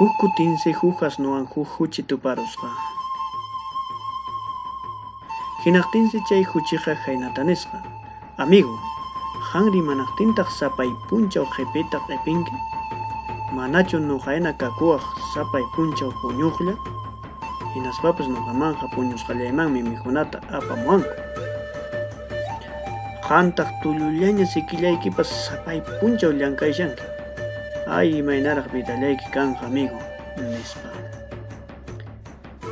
Huk kutinsi huk asnuwan huk huchi tuparusqa. Hinaqtinsi chay huchiqa haynata nisqa. Amigo, hanri manaqtintaq sapay punchaw qhipita qhipinki? Manachu nuqayna kakuwaq sapay punchaw puñuqlla? Hinaspapas nuqamanqa puñusqallaymanmi mikhunata apamuwanku. Qantaq tullullaña sikillaykipas sapay punchaw llamkayshanki. Ay imaynaraq vidallayki kanqa amigo, nispa.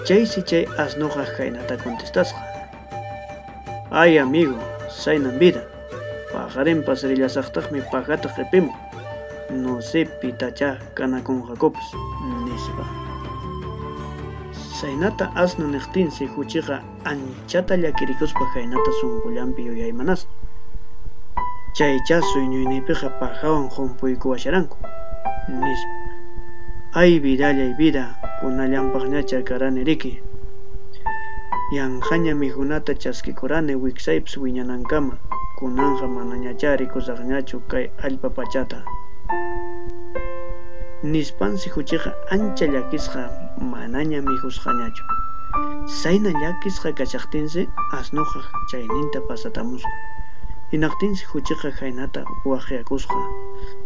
Chaysi chay asnuqa haynata contestasqa. Ay amigo, saynan vida. Pajarinpas rillasaqtaqmi paqata qhipimun. No sé pitachá kanakunqakupas, nispa. Saynata asnu niqtinsi huchiqa anchata llakirikuspa haynata sunqullanpi yuyaymanasqa. Chaychá suyñuyniypiqa pajawan humpuyku washaranku, nispa. Ay vidallay vida, kunallampaqñacha karani riki. Yanqaña mikhunata chaskikurani wiksaypis wiñanankama, kunanqa manañachá rikusaqñachu kay allpa pachata. Nispansi huchiqa ancha llakisqa manaña mikhusqañachu. Sayna llakisqa kachaqtinsi asnuqa chayninta pasatamusqa. Hinaqtinsi huchiqa haynata waqyakusqa.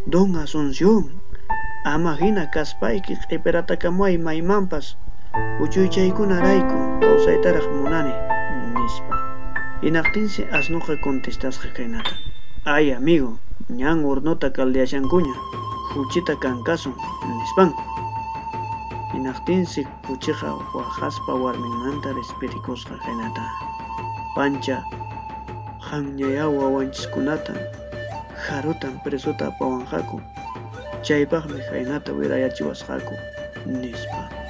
Don Asunción, ama hina kaspayki q'ipiratakamuway maymanpas uchuychaykunarayku kawsaytaraq munani, nispa. Hinaqtinsi asnuqa contestasqa haynata. Ay amigo, ñan hornuta kaldiyashankuña, huchita kankasun, nispanku. Hinaqtinsi huchiqa waqaspa warminmanta rispirikusqa haynata. Pancha hanñaya wawanchiskunata harutan presuta apawanqaku. Chaypaqmi khaynata wirayachishqaku, nispa.